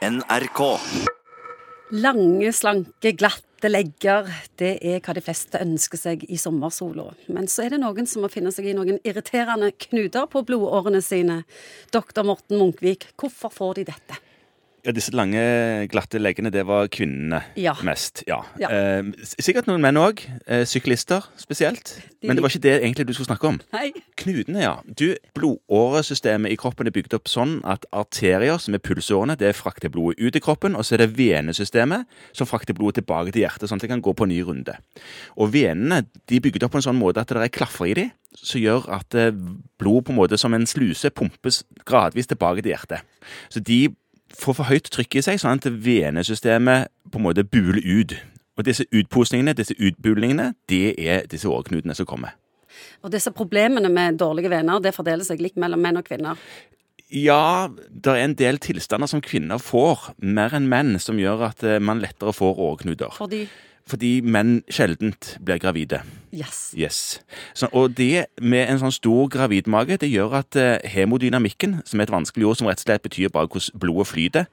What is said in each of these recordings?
NRK. Lange, slanke, glatte legger. Det er hva de fleste ønsker seg i sommersola. Men så er det noen som må finne seg i noen irriterende knuter på blodårene sine. Doktor Morten Munkvik, hvorfor får de dette? Ja, Disse lange, glatte leggene, det var kvinnene Ja. mest. ja. Ja. Eh, sikkert noen menn òg. Eh, syklister spesielt. De- Men det var ikke det egentlig du skulle snakke om. Nei. Knutene, ja. Du, Blodåresystemet i kroppen er bygd opp sånn at arterier, som er pulsårene, det frakter blodet ut i kroppen. Og så er det venesystemet som frakter blodet tilbake til hjertet, sånn at det kan gå på en ny runde. Og venene de er bygd opp på en sånn måte at det er klaffer i dem, som gjør at eh, blod på en måte som en sluse pumpes gradvis tilbake til hjertet. Så de får for høyt trykk i seg, sånn at venesystemet på en måte buler ut. Og disse utposningene, disse utbulingene, det er disse åreknutene som kommer. Og disse problemene med dårlige venner, det fordeler seg likt mellom menn og kvinner. Ja, det er en del tilstander som kvinner får, mer enn menn, som gjør at eh, man lettere får åreknuter. Fordi Fordi menn sjeldent blir gravide. Yes. Yes. Så, og det med en sånn stor gravidmage, det gjør at eh, hemodynamikken, som er et vanskelig ord som rett og slett betyr bare hvordan blodet flyter,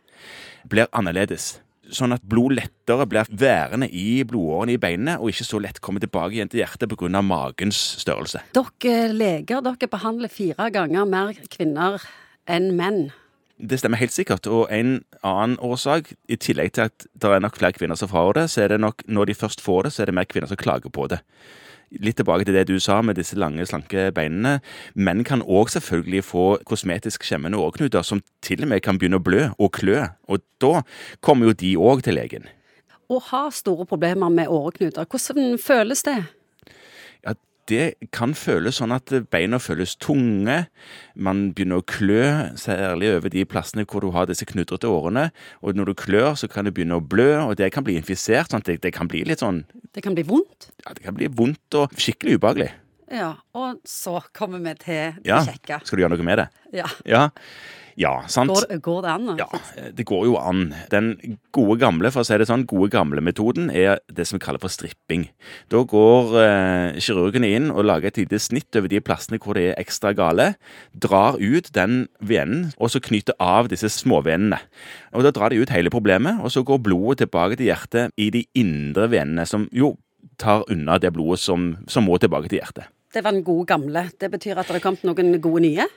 blir annerledes. Sånn at blod lettere blir værende i blodårene i beinene, og ikke så lett kommer tilbake igjen til hjertet pga. magens størrelse. Dere leger dere behandler fire ganger mer kvinner enn menn. Det stemmer helt sikkert. Og en annen årsak, i tillegg til at det er nok flere kvinner som får det, så er det nok når de først får det, så er det mer kvinner som klager på det. Litt tilbake til det du sa med disse lange, slanke beinene. Menn kan òg selvfølgelig få kosmetisk skjemmende åreknuter som til og med kan begynne å blø og klø. Og da kommer jo de òg til legen. Å ha store problemer med åreknuter, hvordan føles det? Det kan føles sånn at beina føles tunge. Man begynner å klø, særlig over de plassene hvor du har disse knudrete årene. Og når du klør, så kan det begynne å blø, og det kan bli infisert. sånn at det, det kan bli litt sånn Det kan bli vondt. Ja, det kan bli vondt og skikkelig ubehagelig. Ja, og så kommer vi til det Ja. kjekke. Skal du gjøre noe med det? Ja. Ja. Ja, sant. Går, det- går det an? altså? Ja, det går jo an. Den gode gamle for å si det sånn, gode gamle metoden er det som vi kaller for stripping. Da går eh, kirurgene inn og lager et lite snitt over de plassene hvor det er ekstra gale, drar ut den venen, og så knyter av disse småvenene. Og Da drar de ut hele problemet, og så går blodet tilbake til hjertet i de indre venene, som jo tar unna det blodet som, som må tilbake til hjertet. Det var den gode gamle. Det betyr at det er kommet noen gode nye?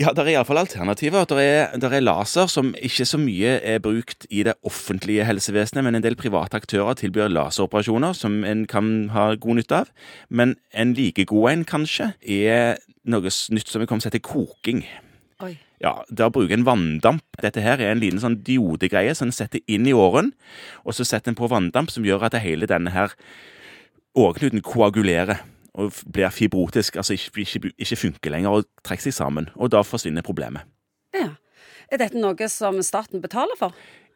Ja, det er iallfall alternativer. Det er, der er laser som ikke så mye er brukt i det offentlige helsevesenet, men en del private aktører tilbyr laseroperasjoner som en kan ha god nytte av. Men en like god en, kanskje, er noe nytt som vi kommer til å hete koking. Oi. Ja, å bruke en vanndamp. Dette her er en liten sånn diodegreie som en setter inn i åren, og så setter en på vanndamp som gjør at hele denne her åreknuten koagulerer og blir fibrotisk, altså ikke, ikke, ikke funker lenger og trekker seg sammen. Og da forsvinner problemet. Ja. Er dette noe som staten betaler for?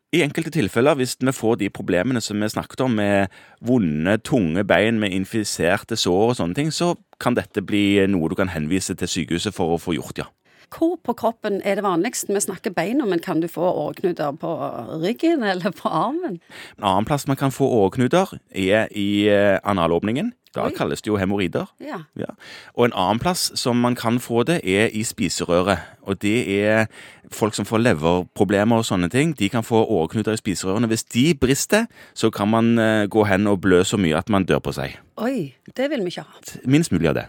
I enkelte tilfeller, hvis vi får de problemene som vi snakket om, med vonde, tunge bein med infiserte sår og sånne ting, så kan dette bli noe du kan henvise til sykehuset for å få gjort, ja. Hvor på kroppen er det vanligst? Vi snakker beina, men kan du få åreknuter på ryggen eller på armen? En annen plass man kan få åreknuter, er i eh, analåpningen. Da Oi. kalles det jo hemoroider. Ja. Ja. Og en annen plass som man kan få det, er i spiserøret. Og det er folk som får leverproblemer og sånne ting. De kan få åreknuter i spiserørene. Hvis de brister, så kan man eh, gå hen og blø så mye at man dør på seg. Oi, det vil vi ikke ha. Minst mulig av det.